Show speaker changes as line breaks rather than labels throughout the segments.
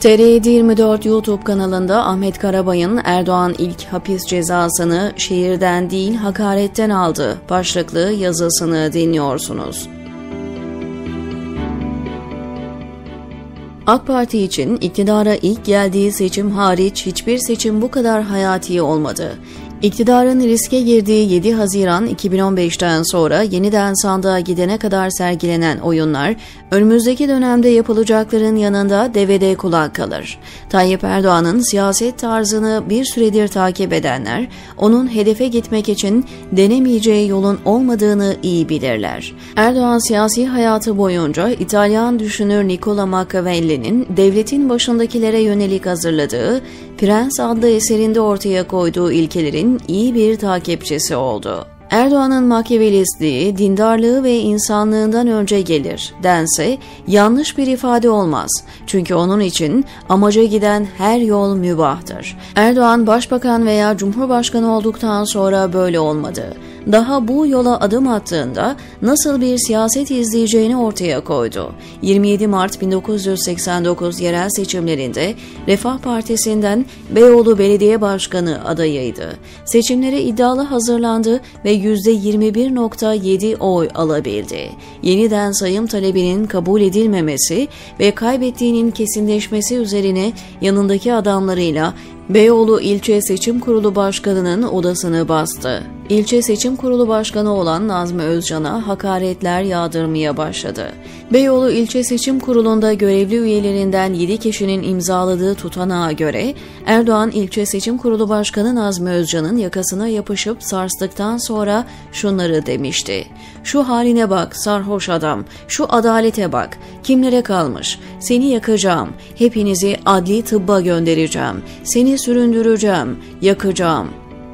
TR24 YouTube kanalında Ahmet Karabay'ın Erdoğan ilk hapis cezasını şehirden değil hakaretten aldı başlıklı yazısını dinliyorsunuz. AK Parti için iktidara ilk geldiği seçim hariç hiçbir seçim bu kadar hayati olmadı. İktidarın riske girdiği 7 Haziran 2015'ten sonra yeniden sandığa gidene kadar sergilenen oyunlar, önümüzdeki dönemde yapılacakların yanında devede kulak kalır. Tayyip Erdoğan'ın siyaset tarzını bir süredir takip edenler, onun hedefe gitmek için denemeyeceği yolun olmadığını iyi bilirler. Erdoğan siyasi hayatı boyunca İtalyan düşünür Nicola Machiavelli'nin devletin başındakilere yönelik hazırladığı Prens adlı eserinde ortaya koyduğu ilkelerin iyi bir takipçisi oldu. Erdoğan'ın makyavelistliği, dindarlığı ve insanlığından önce gelir dense yanlış bir ifade olmaz. Çünkü onun için amaca giden her yol mübahtır. Erdoğan başbakan veya cumhurbaşkanı olduktan sonra böyle olmadı daha bu yola adım attığında nasıl bir siyaset izleyeceğini ortaya koydu. 27 Mart 1989 yerel seçimlerinde Refah Partisi'nden Beyoğlu Belediye Başkanı adayıydı. Seçimlere iddialı hazırlandı ve %21.7 oy alabildi. Yeniden sayım talebinin kabul edilmemesi ve kaybettiğinin kesinleşmesi üzerine yanındaki adamlarıyla Beyoğlu İlçe Seçim Kurulu Başkanı'nın odasını bastı. İlçe Seçim Kurulu Başkanı olan Nazmi Özcan'a hakaretler yağdırmaya başladı. Beyoğlu İlçe Seçim Kurulu'nda görevli üyelerinden 7 kişinin imzaladığı tutanağa göre Erdoğan İlçe Seçim Kurulu Başkanı Nazmi Özcan'ın yakasına yapışıp sarstıktan sonra şunları demişti. Şu haline bak sarhoş adam, şu adalete bak, kimlere kalmış, seni yakacağım, hepinizi adli tıbba göndereceğim, seni süründüreceğim, yakacağım,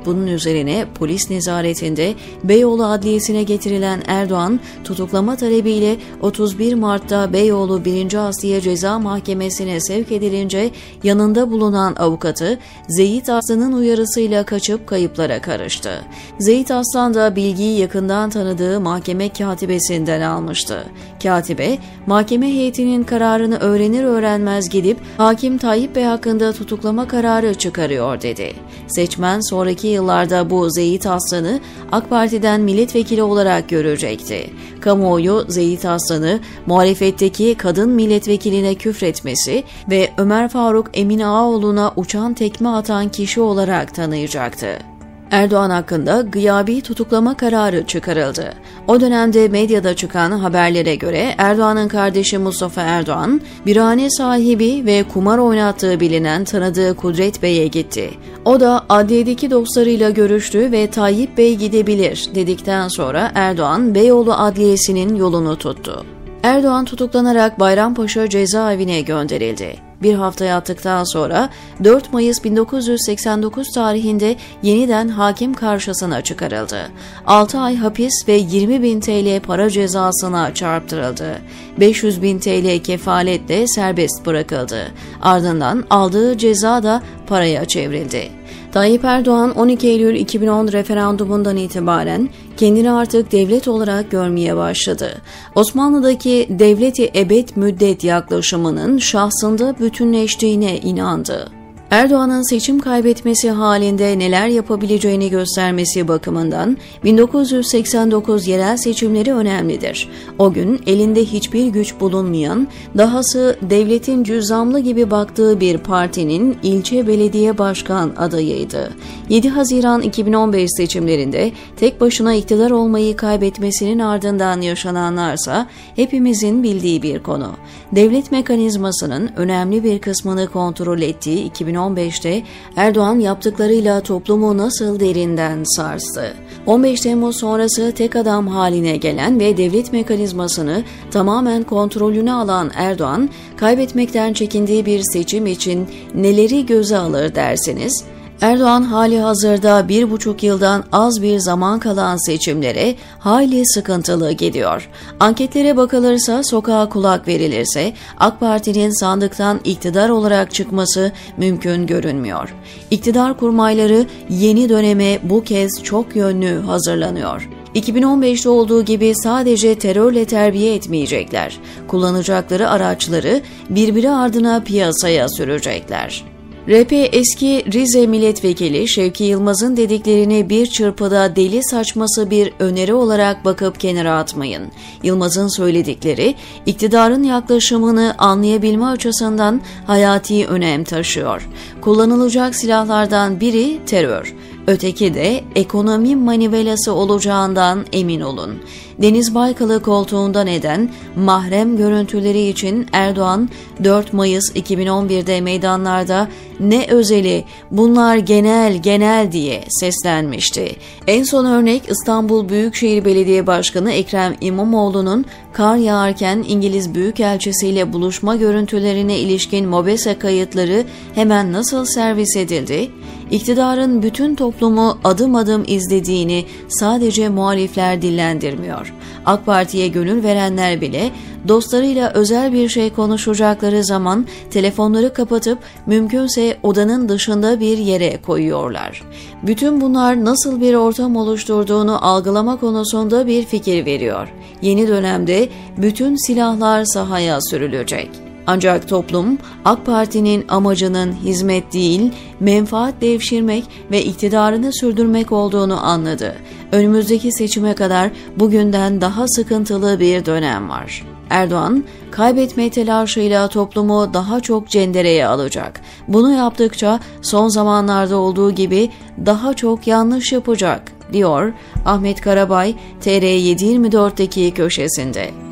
bunun üzerine polis nezaretinde Beyoğlu Adliyesi'ne getirilen Erdoğan tutuklama talebiyle 31 Mart'ta Beyoğlu 1. Asliye Ceza Mahkemesi'ne sevk edilince yanında bulunan avukatı Zeyit Aslan'ın uyarısıyla kaçıp kayıplara karıştı. Zeyit Aslan da bilgiyi yakından tanıdığı mahkeme katibesinden almıştı. Katibe, mahkeme heyetinin kararını öğrenir öğrenmez gidip hakim Tayyip Bey hakkında tutuklama kararı çıkarıyor dedi. Seçmen sonraki yıllarda bu Zeyit Aslan'ı AK Parti'den milletvekili olarak görecekti. Kamuoyu Zeyit Aslan'ı muhalefetteki kadın milletvekiline küfretmesi ve Ömer Faruk Emin Ağaoğlu'na uçan tekme atan kişi olarak tanıyacaktı. Erdoğan hakkında gıyabi tutuklama kararı çıkarıldı. O dönemde medyada çıkan haberlere göre Erdoğan'ın kardeşi Mustafa Erdoğan, birhane sahibi ve kumar oynattığı bilinen tanıdığı Kudret Bey'e gitti. O da adliyedeki dostlarıyla görüştü ve Tayyip Bey gidebilir dedikten sonra Erdoğan Beyoğlu Adliyesi'nin yolunu tuttu. Erdoğan tutuklanarak Bayrampaşa cezaevine gönderildi. Bir hafta yattıktan sonra 4 Mayıs 1989 tarihinde yeniden hakim karşısına çıkarıldı. 6 ay hapis ve 20 bin TL para cezasına çarptırıldı. 500 bin TL kefaletle serbest bırakıldı. Ardından aldığı ceza da paraya çevrildi. Tayyip Erdoğan 12 Eylül 2010 referandumundan itibaren kendini artık devlet olarak görmeye başladı. Osmanlı'daki devleti ebed müddet yaklaşımının şahsında bütünleştiğine inandı. Erdoğan'ın seçim kaybetmesi halinde neler yapabileceğini göstermesi bakımından 1989 yerel seçimleri önemlidir. O gün elinde hiçbir güç bulunmayan, dahası devletin cüzamlı gibi baktığı bir partinin ilçe belediye başkan adayıydı. 7 Haziran 2015 seçimlerinde tek başına iktidar olmayı kaybetmesinin ardından yaşananlarsa hepimizin bildiği bir konu. Devlet mekanizmasının önemli bir kısmını kontrol ettiği 2015 2015'te Erdoğan yaptıklarıyla toplumu nasıl derinden sarstı. 15 Temmuz sonrası tek adam haline gelen ve devlet mekanizmasını tamamen kontrolüne alan Erdoğan, kaybetmekten çekindiği bir seçim için neleri göze alır dersiniz? Erdoğan hali hazırda bir buçuk yıldan az bir zaman kalan seçimlere hayli sıkıntılı gidiyor. Anketlere bakılırsa sokağa kulak verilirse AK Parti'nin sandıktan iktidar olarak çıkması mümkün görünmüyor. İktidar kurmayları yeni döneme bu kez çok yönlü hazırlanıyor. 2015'te olduğu gibi sadece terörle terbiye etmeyecekler. Kullanacakları araçları birbiri ardına piyasaya sürecekler. RP eski Rize Milletvekili Şevki Yılmaz'ın dediklerini bir çırpıda deli saçması bir öneri olarak bakıp kenara atmayın. Yılmaz'ın söyledikleri iktidarın yaklaşımını anlayabilme açısından hayati önem taşıyor. Kullanılacak silahlardan biri terör, öteki de ekonomi manivelası olacağından emin olun. Deniz Baykal'ı koltuğunda neden mahrem görüntüleri için Erdoğan 4 Mayıs 2011'de meydanlarda ne özeli bunlar genel genel diye seslenmişti. En son örnek İstanbul Büyükşehir Belediye Başkanı Ekrem İmamoğlu'nun kar yağarken İngiliz Büyükelçisi ile buluşma görüntülerine ilişkin MOBESE kayıtları hemen nasıl servis edildi? İktidarın bütün toplumu adım adım izlediğini sadece muhalifler dillendirmiyor. AK Parti'ye gönül verenler bile dostlarıyla özel bir şey konuşacakları zaman telefonları kapatıp mümkünse odanın dışında bir yere koyuyorlar. Bütün bunlar nasıl bir ortam oluşturduğunu algılama konusunda bir fikir veriyor. Yeni dönemde bütün silahlar sahaya sürülecek. Ancak toplum AK Parti'nin amacının hizmet değil, menfaat devşirmek ve iktidarını sürdürmek olduğunu anladı. Önümüzdeki seçime kadar bugünden daha sıkıntılı bir dönem var. Erdoğan, kaybetme telaşıyla toplumu daha çok cendereye alacak. Bunu yaptıkça son zamanlarda olduğu gibi daha çok yanlış yapacak, diyor Ahmet Karabay TR724'deki köşesinde.